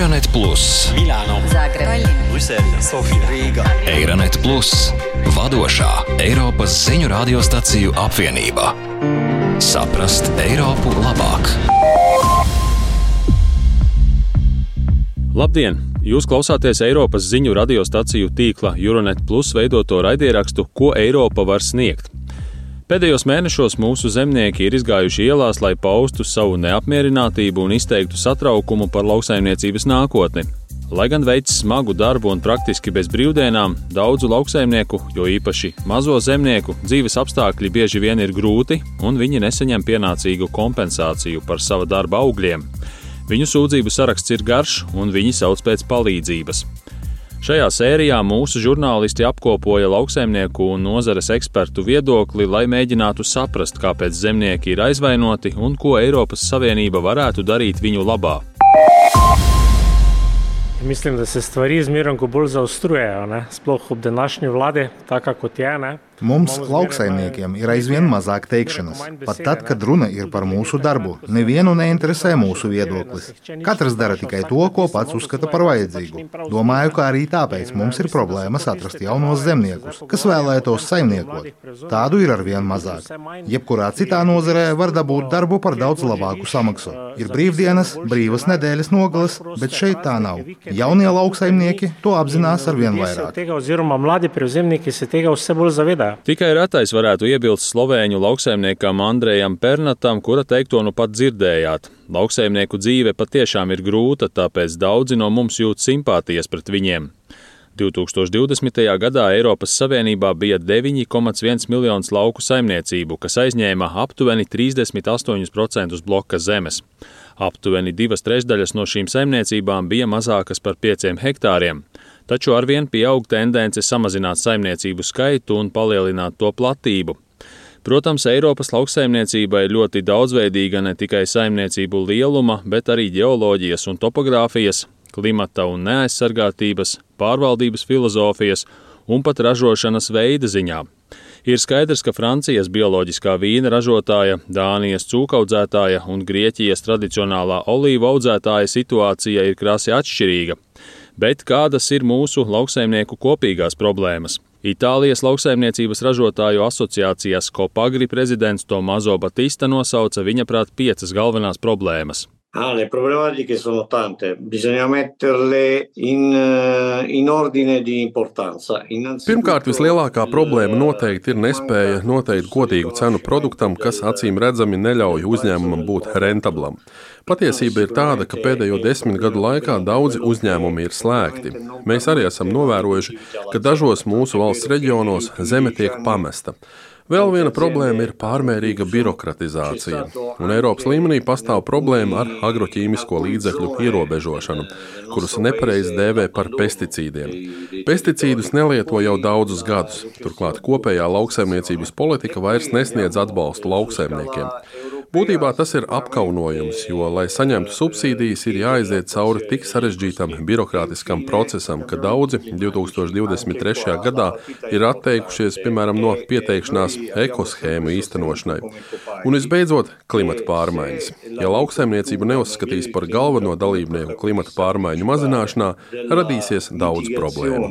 Eironet Plus, Milāno, Zagreba, Brisele, Sofija, Rīga. Eironet Plus, vadošā Eiropas ziņu radiostaciju apvienība. Saprast Eiropu labāk! Labdien! Jūs klausāties Eiropas ziņu radiostaciju tīkla Euronet Plus veidoto raidierakstu Ko Eiropa var sniegt. Pēdējos mēnešos mūsu zemnieki ir izgājuši ielās, lai paustu savu neapmierinātību un izteiktu satraukumu par lauksaimniecības nākotni. Lai gan veids smagu darbu un praktiski bez brīvdienām, daudzu lauksaimnieku, jo īpaši mazo zemnieku, dzīves apstākļi bieži vien ir grūti, un viņi nesaņem pienācīgu kompensāciju par sava darba augļiem. Viņu sūdzību saraksts ir garš, un viņi sauc pēc palīdzības. Šajā sērijā mūsu žurnālisti apkopoja lauksaimnieku un nozares ekspertu viedokli, lai mēģinātu saprast, kāpēc zemnieki ir aizvainoti un ko Eiropas Savienība varētu darīt viņu labā. Mislim, da se stvari zmerom bolj zaostrujejo, sploh ob današnji vladi, taka kot je. Ne? Mums, lauksaimniekiem, ir aizvien mazāk teikšanas. Pat tad, kad runa ir par mūsu darbu, nevienu neinteresē mūsu viedoklis. Katrs dara tikai to, ko pats uzskata par vajadzīgu. Domāju, ka arī tāpēc mums ir problēmas atrast jaunos zemniekus, kas vēlētos saimniekot. Tādu ir arvien mazāk. Jebkurā citā nozarē var dabūt darbu par daudz labāku samaksu. Ir brīvdienas, brīvas nedēļas nogales, bet šeit tā nav. Jaunie lauksaimnieki to apzinās arvien vairāk. Tikai retais varētu iebilst slovēņu lauksaimniekam Andrejam Pernatam, kura teikto nu pat dzirdējāt. Lauksaimnieku dzīve patiešām ir grūta, tāpēc daudzi no mums jūt simpātijas pret viņiem. 2020. gadā Eiropas Savienībā bija 9,1 miljonus lauku saimniecību, kas aizņēma aptuveni 38% bloka zemes. Aptuveni divas trešdaļas no šīm saimniecībām bija mazākas par 5 hektāriem, taču arvien pieaug tendence samazināt saimniecību skaitu un palielināt to platību. Protams, Eiropas lauksaimniecība ir ļoti daudzveidīga ne tikai saimniecību lieluma, bet arī geoloģijas un topogrāfijas, klimata un neaizsargātības, pārvaldības filozofijas un pat ražošanas veida ziņā. Ir skaidrs, ka Francijas bioloģiskā vīna ražotāja, Dānijas cūkaudzētāja un Grieķijas tradicionālā olīvu audzētāja situācija ir krasi atšķirīga. Bet kādas ir mūsu lauksaimnieku kopīgās problēmas? Itālijas lauksaimniecības ražotāju asociācijas Kopagri prezidents Tomazo Batista nosauca viņa prāt piecas galvenās problēmas. Ah, le problematiche sono tante, bisogna metterle in, eh, in ordine di importanza. Pirmkārt, vislielākā problēma noteikti ir nespēja noteikt godīgu cenu produktam, kas acīm redzami neļauj uzņēmumam būt rentablam. Patiesība ir tāda, ka pēdējo desmit gadu laikā daudzi uzņēmumi ir slēgti. Mēs arī esam novērojuši, ka dažos mūsu valsts reģionos zeme tiek pamesta. Vēl viena problēma ir pārmērīga birokratizācija, un Eiropas līmenī pastāv problēma ar agroķīmisko līdzekļu ierobežošanu, kurus nepareizi dēvē par pesticīdiem. Pesticīdus nelieto jau daudzus gadus, turklāt kopējā lauksaimniecības politika vairs nesniedz atbalstu lauksaimniekiem. Būtībā tas ir apkaunojums, jo, lai saņemtu subsīdijas, ir jāaiziet cauri tik sarežģītam birokrātiskam procesam, ka daudzi 2023. gadā ir atteikušies, piemēram, no pieteikšanās ekoshēmu īstenošanai. Un visbeidzot, klimata pārmaiņas. Ja lauksaimniecību neuzskatīs par galveno dalībnieku klimata pārmaiņu mazināšanā, radīsies daudz problēmu.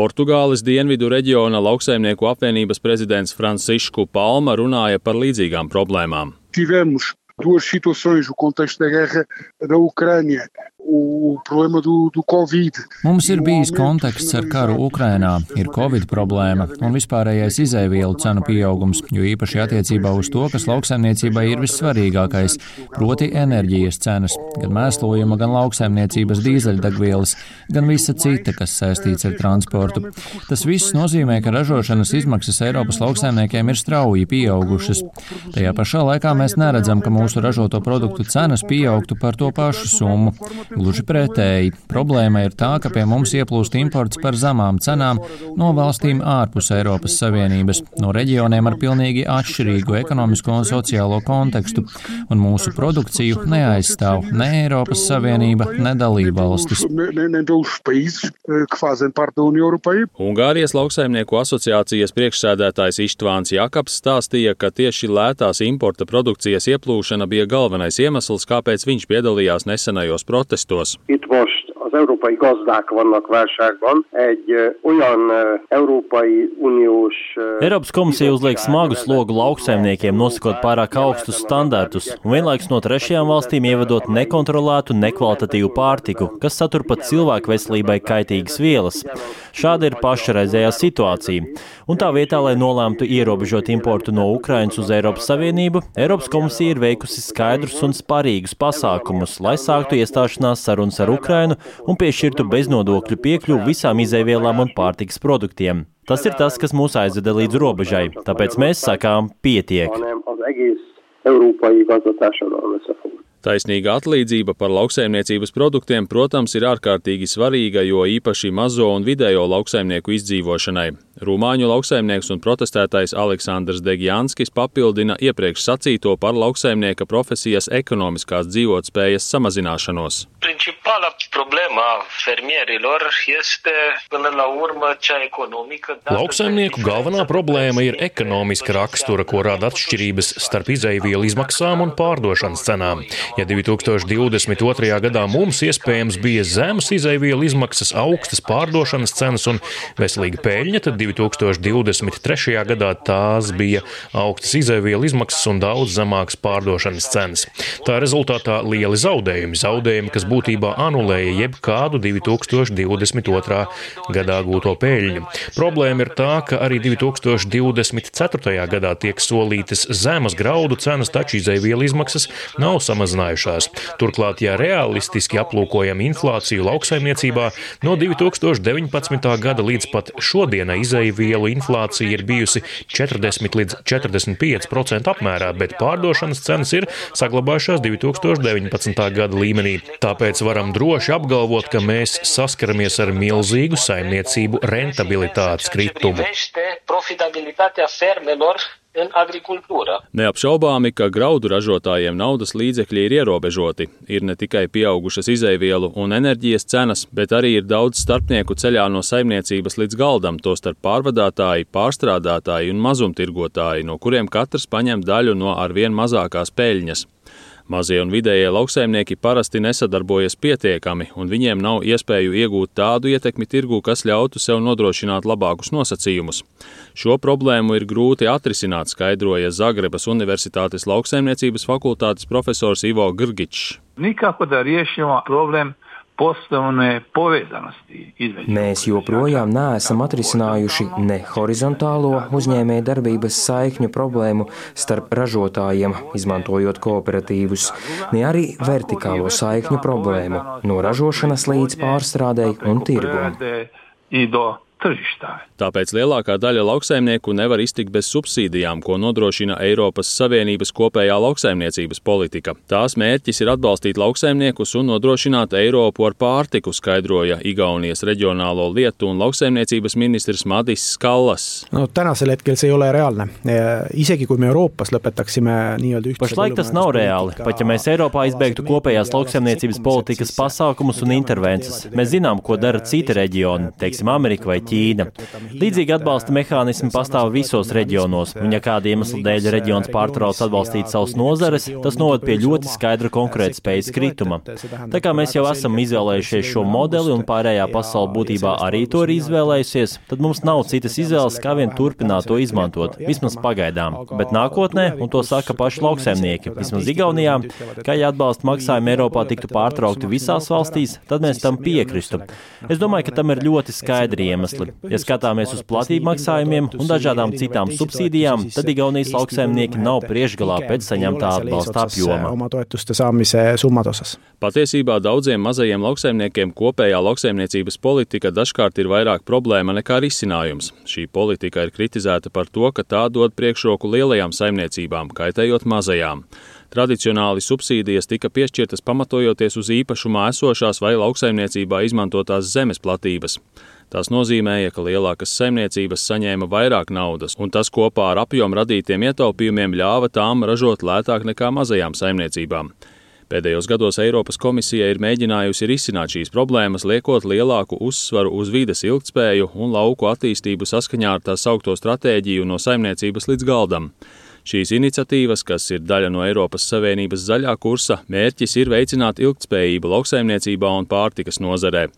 Portugāles dienvidu reģiona lauksaimnieku apvienības prezidents Francisku Palma runāja par līdzīgām problēmām. Tivemos duas situações, o contexto da guerra da Ucrânia o problēma do, do Covid. Mums ir bijis konteksts ar karu Ukrainā, ir Covid problēma un vispārējais izēvielu cenu pieaugums, jo īpaši attiecībā uz to, kas lauksaimniecībai ir vissvarīgākais, proti enerģijas cenas, gan mēslojuma, gan lauksaimniecības dīzeļdegvielas, gan visa cita, kas saistīts ar transportu. Tas viss nozīmē, ka ražošanas izmaksas Eiropas lauksaimniekiem ir strauji pieaugušas. Tajā pašā laikā mēs neredzam, ka mūsu ražoto produktu cenas pieaugtu par to pašu summu. Gluži pretēji, problēma ir tā, ka pie mums ieplūst imports par zemām cenām no valstīm ārpus Eiropas Savienības, no reģioniem ar pilnīgi atšķirīgu ekonomisko un sociālo kontekstu, un mūsu produkciju neaizstāv ne Eiropas Savienība, ne dalība valstis. Ungārijas lauksaimnieku asociācijas priekšsēdētājs Ištvāns Jakabs stāstīja, ka tieši lētās importa produkcijas ieplūšana bija galvenais iemesls, kāpēc viņš piedalījās nesenajos protestos. Христос. Az európai gazdák vannak válságban. Egy olyan Európai Uniós. Eiropas komisija uzliek smagu slogu lauksaimniekiem, nosakot pārāk augstus standartus un vienlaikus no trešajām valstīm ievedot nekontrolētu, nekvalitatīvu pārtiku, kas satur pat cilvēku veselībai kaitīgas vielas. Šāda ir pašreizējā situācija. Un tā vietā, lai nolēmtu ierobežot importu no Ukrainas uz Eiropas Savienību, Eiropas komisija ir veikusi skaidrus un sparīgus pasākumus, lai sāktu iestāšanās sarunas ar Ukrainu un piešķirtu beznodokļu piekļuvu visām izēvielām un pārtikas produktiem. Tas ir tas, kas mūs aizveda līdz robežai, tāpēc mēs sakām pietiek. Taisnīga atlīdzība par lauksaimniecības produktiem, protams, ir ārkārtīgi svarīga, jo īpaši mazo un vidējo lauksaimnieku izdzīvošanai. Rumāņu lauksaimnieks un protestētais Aleksandrs Degjanskis papildina iepriekš sacīto par lauksaimnieka profesijas ekonomiskās dzīvotspējas samazināšanos. Principala problēma fermierilor este până la urmă cea economică. Lauksaimnieku galvenā problēma ir ekonomiska rakstura, ko rada atšķirības starp izēvielu izmaksām un pārdošanas cenām. Ja 2022. gadā mums iespējams bija zemes izēvielu izmaksas, augstas pārdošanas cenas un veselīga peļņa, tad 2023. gadā tās bija augstas izēvielu izmaksas un daudz zemākas pārdošanas cenas. Tā rezultātā lieli zaudējumi, zaudējumi, kas būtībā anulēja jebkādu 2022. gadā gūto peļņu. Problēma ir tā, ka arī 2024. gadā tiek solītas zemes graudu cenas, taču izēvielu izmaksas nav samazinājušās. Turklāt, ja realistiski aplūkojam inflāciju lauksaimniecībā, no 2019. gada līdz pat šodienai izēvielu inflācija ir bijusi 40 līdz 45% apmērā, bet pārdošanas cenas ir saglabājušās 2019. gada līmenī. Tāpēc varam droši apgalvot, ka mēs saskaramies ar milzīgu saimniecību rentabilitātes kritumu. Neapšaubāmi, ka graudu ražotājiem naudas līdzekļi ir ierobežoti. Ir ne tikai pieaugušas izēvielu un enerģijas cenas, bet arī ir daudz starpnieku ceļā no saimniecības līdz galdam, tostarp pārvadātāji, pārstrādātāji un mazumtirgotāji, no kuriem katrs paņem daļu no arvien mazākās peļņas. Mazie un vidējie lauksaimnieki parasti nesadarbojas pietiekami, un viņiem nav iespēju iegūt tādu ietekmi tirgu, kas ļautu sev nodrošināt labākus nosacījumus. Šo problēmu ir grūti atrisināt, skaidroja Zagrebas Universitātes lauksaimniecības fakultātes profesors Ivo Grgičs. Nikako da riješimo problem poslovne povezanosti. Mēs joprojām neesam atrisinājuši ne horizontālo uzņēmēju darbības saikņu problēmu starp ražotājiem, izmantojot kooperatīvus, ne arī vertikālo saikņu problēmu no ražošanas līdz pārstrādei un tirgumu tržištā. Tāpēc lielākā daļa lauksaimnieku nevar iztikt bez subsīdijām, ko nodrošina Eiropas Savienības kopējā lauksaimniecības politika. Tās mērķis ir atbalstīt lauksaimniekus un nodrošināt Eiropu ar pārtiku, skaidroja Igaunijas reģionālo lietu un lauksaimniecības ministrs Madis Skallas. No, tänasel hetkel see ei ole reaalne. Isegi kui me Euroopas lõpetaksime nii-öelda ühtse Pašlaik tas nav reāli, pat ja mēs Eiropā izbeigtu kopējās lauksaimniecības politikas pasākumus un intervences. Mēs zinām, ko dara citi reģioni, teiksim, Amerika vai. Ķīna. Līdzīgi atbalsta mehānismi pastāv visos reģionos, un ja kāda iemesla dēļ reģions pārtrauc atbalstīt savus nozares, tas noved pie ļoti skaidra konkurētspējas krituma. Tā kā mēs jau esam izvēlējušies šo modeli un pārējā pasaule būtībā arī to ir izvēlējusies, tad mums nav citas izvēles, kā vien turpināt to izmantot, vismaz pagaidām. Bet nākotnē, un to saka paši lauksaimnieki, vismaz Igaunijā, ka ja atbalsta maksājumi Eiropā tiktu pārtraukti visās valstīs, tad mēs tam piekristu. Es domāju, ka tam ir ļoti skaidri iemesli iemesli. Ja skatāmies uz platību maksājumiem un dažādām citām subsīdijām, tad Igaunijas lauksaimnieki nav priekšgalā pēc saņemtā atbalsta apjoma. Patiesībā daudziem mazajiem lauksaimniekiem kopējā lauksaimniecības politika dažkārt ir vairāk problēma nekā risinājums. Šī politika ir kritizēta par to, ka tā dod priekšroku lielajām saimniecībām, kaitējot mazajām. Tradicionāli subsīdijas tika piešķirtas pamatojoties uz īpašumā esošās vai lauksaimniecībā izmantotās zemes platības. Tas nozīmēja, ka lielākas saimniecības saņēma vairāk naudas, un tas kopā ar apjomu radītiem ietaupījumiem ļāva tām ražot lētāk nekā mazajām saimniecībām. Pēdējos gados Eiropas komisija ir mēģinājusi risināt šīs problēmas, liekot lielāku uzsvaru uz vides ilgtspēju un lauku attīstību saskaņā ar tā saukto stratēģiju no saimniecības līdz galdam. Šīs iniciatīvas, kas ir daļa no Eiropas Savienības zaļā kursa, mērķis ir veicināt ilgtspējību lauksaimniecībā un pārtikas nozarē.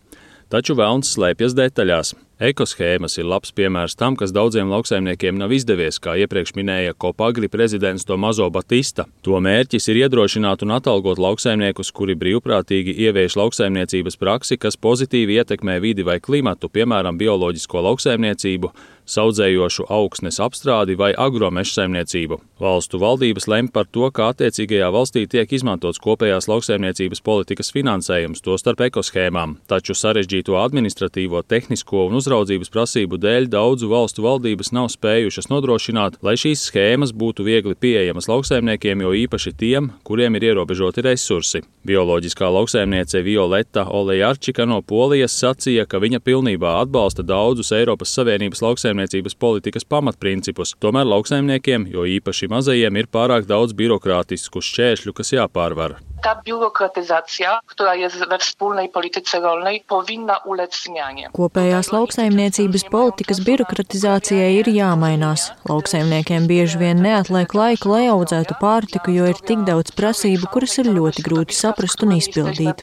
Taču vēlns slēpjas detaļās. Ekoshēmas ir labs piemērs tam, kas daudziem lauksaimniekiem nav izdevies, kā iepriekš minēja Kopagri prezidents Tomazo Batista. To mērķis ir iedrošināt un atalgot lauksaimniekus, kuri brīvprātīgi ievieš lauksaimniecības praksi, kas pozitīvi ietekmē vidi vai klimatu, piemēram, bioloģisko lauksaimniecību, saudzējošu augsnes apstrādi vai agromeža saimniecību. Valstu valdības lem par to, kā attiecīgajā valstī tiek izmantots kopējās lauksaimniecības politikas finansējums, tostarp ekoshēmām, taču sarežģīto administratīvo, tehnisko un uzraudzības prasību dēļ daudzu valstu valdības nav spējušas nodrošināt, lai šīs schēmas būtu viegli pieejamas lauksaimniekiem, jo īpaši tiem, kuriem ir ierobežoti resursi. Bioloģiskā lauksaimniece Violeta Olejarčika no Polijas sacīja, ka viņa pilnībā atbalsta daudzus Eiropas Savienības lauksaimniecības politikas pamatprincipus, tomēr lauksaimniekiem, jo īpaši mazajiem, ir pārāk daudz birokrātisku šķēršļu, kas jāpārvar. Ta biurokratyzacja, która jest we wspólnej polityce rolnej, powinna ulec zmianie. Kopējās lauksaimniecības politikas birokratizācijai ir jāmainās. Lauksaimniekiem bieži vien neatliek laika, lai audzētu pārtiku, jo ir tik daudz prasību, kuras ir ļoti grūti saprast un izpildīt.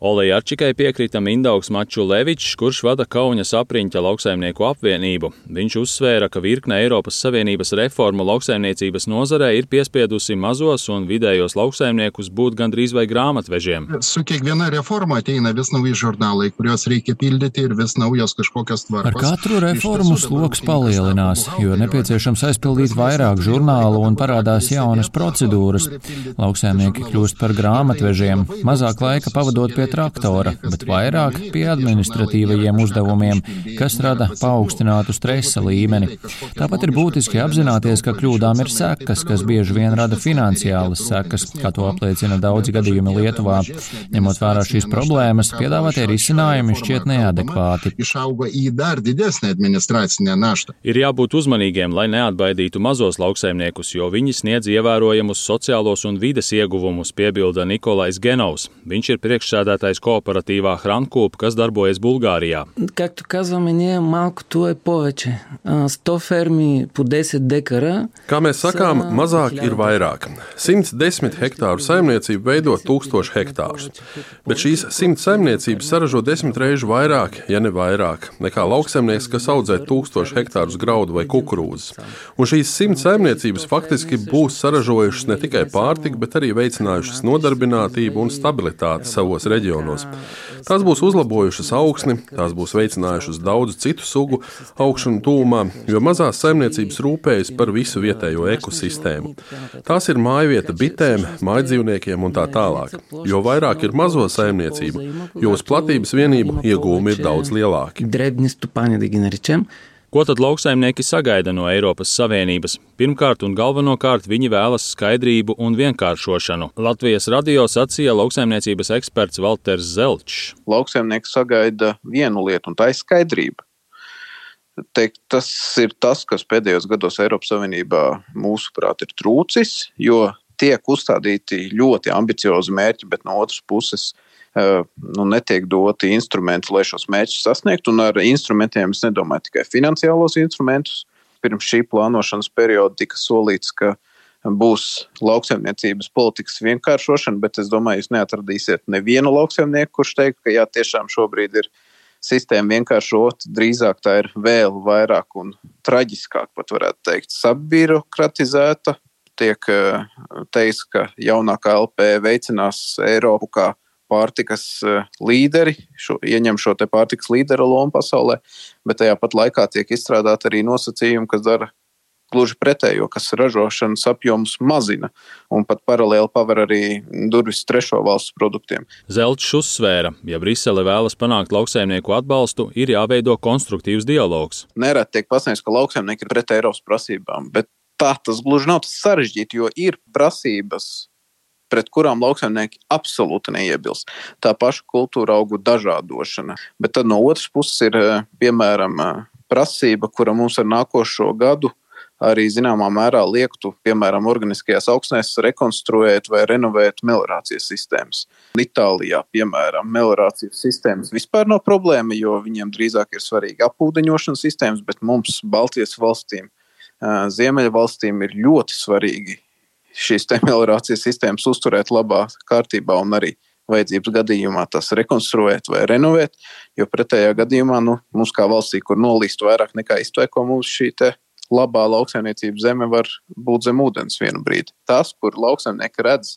Olei Arčikai piekrita Mindaugs Maču Levičs, kurš vada Kaunas apriņķa lauksaimnieku apvienību. Viņš uzsvēra, ka virkne Eiropas Savienības reformu lauksaimniecības nozarē ir piespiedusi mazos un vidējos lauksaimniekus būt gandrīz vai grāmatvežiem. Su kiekviena reforma ateina vis nauji žurnālai, kuriuos reikia pildyti ir vis naujos kažkokios tvarkos. Ar katru reformu sloks palielinās, jo nepieciešams aizpildīt vairāk žurnālu un parādās jaunas procedūras. Lauksaimnieki kļūst par grāmatvežiem, mazāk laika pavadot pie traktora, bet vairāk pie administratīvajiem uzdevumiem, kas rada paaugstinātu stresa līmeni. Tāpat ir būtiski apzināties, ka kļūdām ir sekas, kas bieži vien rada finansiālas sekas, kā to apliecina daudzi gadījumi Lietuvā. Ņemot vērā šīs problēmas, piedāvātie risinājumi šķiet neadekvāti. Ir jābūt uzmanīgiem, lai neatbaidītu mazos lauksaimniekus, jo viņi sniedz ievērojamus sociālos un vides ieguvumus, piebilda Nikolais Genovs. Viņš ir priekšsēdētājs priekšsēdētājs kooperatīvā Hrankūp, kas darbojas Bulgārijā. Както казваме ние, малкото е повече. 100 fermi по 10 dekara. Kā mēs sakām, mazāk ir vairāk. 110 hektāru saimniecība veido 1000 hektārus, bet šīs 100 saimniecības saražo desmit reižu vairāk, ja ne vairāk, nekā lauksaimnieks, kas audzē 1000 hektārus graudu vai kukurūzas. Un šīs 100 saimniecības faktiski būs saražojušas ne tikai pārtiku, bet arī veicinājušas nodarbinātību un stabilitāti savos reģionos. Tās būs uzlabojušas augsni, tās būs veicinājušas daudzu citu sugu augšanu tūmā, jo mazās saimniecības rūpējas par visu vietējo ekosistēmu. Tās ir mājvieta bitēm, mājdzīvniekiem un tā tālāk. Jo vairāk ir mazo saimniecību, jo uz platības vienību iegūmi ir daudz lielāki. Ko tad lauksaimnieki sagaida no Eiropas Savienības? Pirmkārt un galvenokārt viņi vēlas skaidrību un vienkāršošanu. Latvijas radio sacīja lauksaimniecības eksperts Walters Zelčs. Lauksaimnieki sagaida vienu lietu, un tā ir skaidrība. Teikt, tas ir tas, kas pēdējos gados Eiropas Savienībā mūsuprāt ir trūcis, jo tiek uzstādīti ļoti ambiciozi mērķi, bet no otras puses nu, netiek doti instrumenti, lai šos mērķus sasniegtu. Un ar instrumentiem es nedomāju tikai finansiālos instrumentus. Pirms šī plānošanas perioda tika solīts, ka būs lauksaimniecības politikas vienkāršošana, bet es domāju, jūs neatradīsiet nevienu lauksaimnieku, kurš teikt, ka jā, tiešām šobrīd ir sistēma vienkāršot, drīzāk tā ir vēl vairāk un traģiskāk, pat varētu teikt, sabirokratizēta. Tiek teikts, ka jaunākā LP veicinās Eiropu kā pārtikas eh, līderi, šo, ieņem šo pārtikas līdera lomu pasaulē, bet tajā pat laikā tiek izstrādāti arī nosacījumi, kas dara gluži pretējo, kas ražošanas apjomus mazina un pat paralēli paver arī durvis trešo valstu produktiem. Zelčs uzsvēra, ja Brisele vēlas panākt lauksaimnieku atbalstu, ir jāveido konstruktīvs dialogs. Nereti tiek pasniegts, ka lauksaimnieki ir pret Eiropas prasībām, bet tā tas gluži nav tas sarežģīti, jo ir prasības pret kurām lauksaimnieki absolūti neiebilst. Tā paša kultūra augu dažādošana. Bet tad no otras puses ir piemēram prasība, kura mums ar nākošo gadu arī zināmā mērā liektu, piemēram, organiskajās augsnēs rekonstruēt vai renovēt meliorācijas sistēmas. Itālijā, piemēram, meliorācijas sistēmas vispār nav problēma, jo viņiem drīzāk ir svarīgi apūdeņošanas sistēmas, bet mums, Baltijas valstīm, Ziemeļvalstīm, ir ļoti svarīgi šīs meliorācijas sistēmas uzturēt labā kārtībā un arī vajadzības gadījumā tās rekonstruēt vai renovēt. Jo pretējā gadījumā nu, mums, kā valstī, kur nolīst vairāk nekā iztvaiko, mums šī labā lauksaimniecības zeme var būt zem ūdens vienu brīdi. Tas, kur lauksaimnieki redz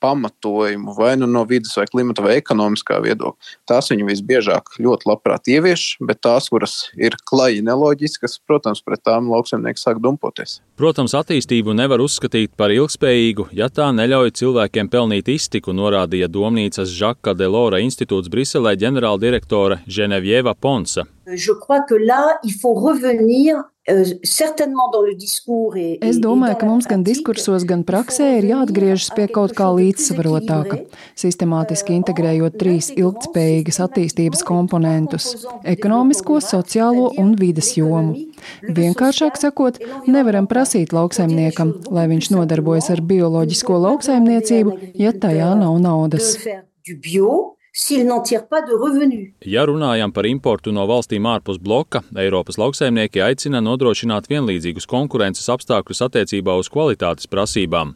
pamatojumu vai nu no vidas, vai klimata, vai ekonomiskā viedokļa. Tās viņi visbiežāk ļoti labprāt ievieš, bet tās, kuras ir klaji neloģiskas, protams, pret tām lauksaimnieki sāk dumpoties. Protams, attīstību nevar uzskatīt par ilgspējīgu, ja tā neļauj cilvēkiem pelnīt iztiku, norādīja Domnīcas Žaka Delora institūts Briselē ģenerāldirektore Ženevieva Ponsa. Je crois que là, il faut revenir Euh, es domāju, ka mums gan diskursos, gan praksē ir jāatgriežas pie kaut kā līdzsvarotāka, sistemātiski integrējot trīs ilgtspējīgas attīstības komponentus - ekonomisko, sociālo un vides jomu. Vienkāršāk sakot, nevaram prasīt lauksaimniekam, lai viņš nodarbojas ar bioloģisko lauksaimniecību, ja tajā nav naudas s'ils n'en tirent pas de revenus. Ja runājam par importu no valstīm ārpus bloka, Eiropas lauksaimnieki aicina nodrošināt vienlīdzīgus konkurences apstākļus attiecībā uz kvalitātes prasībām.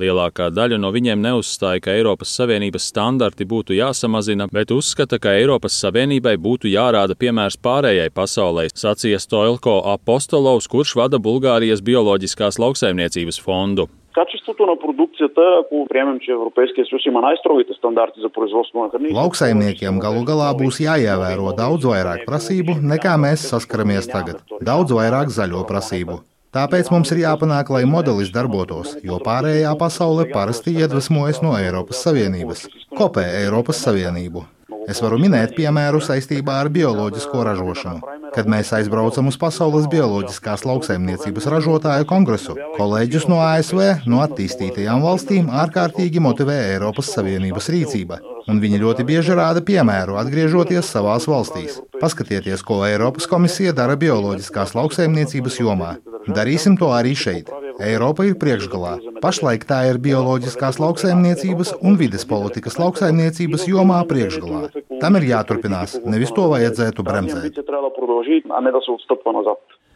Lielākā daļa no viņiem neuzstāja, ka Eiropas Savienības standarti būtu jāsamazina, bet uzskata, ka Eiropas Savienībai būtu jārāda piemērs pārējai pasaulē, sacīja Stoilko Apostolovs, kurš vada Bulgārijas bioloģiskās lauksaimniecības fondu. Качеството на продукцията, ако приемем, че Европейския съюз има най-строгите стандарти за производство на храни. Lauksaimniekiem galu galā būs jāievēro daudz vairāk prasību, nekā mēs saskaramies tagad. Daudz vairāk zaļo prasību. Tāpēc mums ir jāpanāk, lai modelis darbotos, jo pārējā pasaule parasti iedvesmojas no Eiropas Savienības, kopē Eiropas Savienību. Es varu minēt piemēru saistībā ar bioloģisko ražošanu. Kad mēs aizbraucam uz Pasaules bioloģiskās lauksaimniecības ražotāju kongresu, kolēģus no ASV, no attīstītajām valstīm ārkārtīgi motivē Eiropas Savienības rīcība. Un viņi ļoti bieži rāda piemēru, atgriežoties savās valstīs. Paskatieties, ko Eiropas komisija dara bioloģiskās lauksaimniecības jomā. Darīsim to arī šeit. Eiropa ir priekšgalā. Pašlaik tā ir bioloģiskās lauksaimniecības un vides politikas lauksaimniecības jomā priekšgalā. Tam ir jāturpinās, nevis to vajadzētu bremzēt.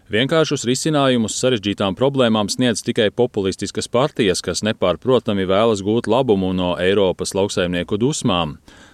Vienkāršus risinājumus sarežģītām problēmām sniedz tikai populistiskas partijas, kas nepārprotami vēlas gūt labumu no Eiropas lauksaimnieku dusmām.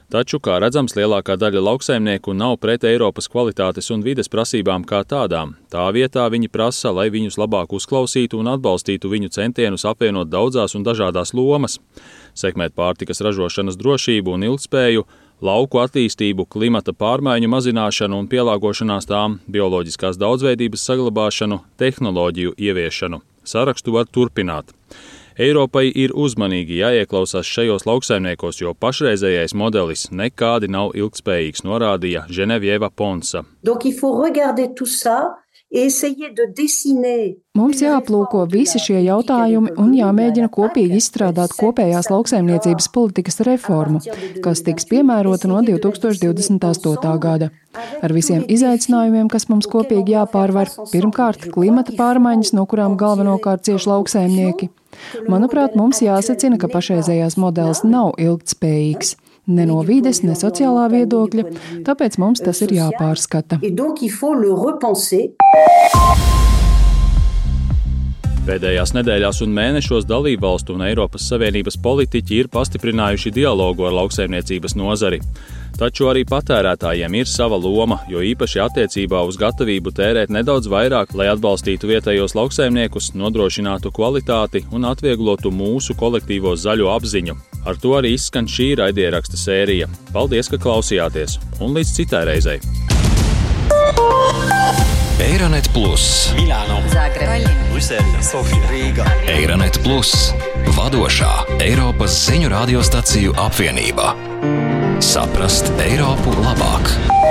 Taču, kā redzams, lielākā daļa lauksaimnieku nav pret Eiropas kvalitātes un vides prasībām kā tādām. Tā vietā viņi prasa, lai viņus labāk uzklausītu un atbalstītu viņu centienus apvienot daudzās un dažādās lomas - sekmēt pārtikas ražošanas drošību un ilgspēju, lauku attīstību, klimata pārmaiņu mazināšanu un pielāgošanās tām, bioloģiskās daudzveidības saglabāšanu, tehnoloģiju ieviešanu. Sarakstu var turpināt. Eiropai ir uzmanīgi jāieklausās šajos lauksaimniekos, jo pašreizējais modelis nekādi nav ilgspējīgs, norādīja Ženevieva Ponsa. Donc, Mums jāaplūko visi šie jautājumi un jāmēģina kopīgi izstrādāt kopējās lauksaimniecības politikas reformu, kas tiks piemērota no 2028. gada. Ar visiem izaicinājumiem, kas mums kopīgi jāpārvar, pirmkārt, klimata pārmaiņas, no kurām galvenokārt cieši lauksaimnieki. Manuprāt, mums jāsacina, ka pašreizējās modelis nav ilgtspējīgs ne no vides, ne sociālā viedokļa, tāpēc mums tas ir jāpārskata. Pēdējās nedēļās un mēnešos dalībvalstu un Eiropas Savienības politiķi ir pastiprinājuši dialogu ar lauksaimniecības nozari. Taču arī patērētājiem ir sava loma, jo īpaši attiecībā uz gatavību tērēt nedaudz vairāk, lai atbalstītu vietējos lauksaimniekus, nodrošinātu kvalitāti un atvieglotu mūsu kolektīvo zaļo apziņu. Ar to arī izskan šī raidieraksta sērija. Paldies, ka klausījāties, un līdz citai reizei! Eironet Plus, Milāno, Zagreba, Brisele, Sofija, Rīga. Eironet Plus, vadošā Eiropas ziņu radiostaciju apvienība. Saprast Eiropu labāk!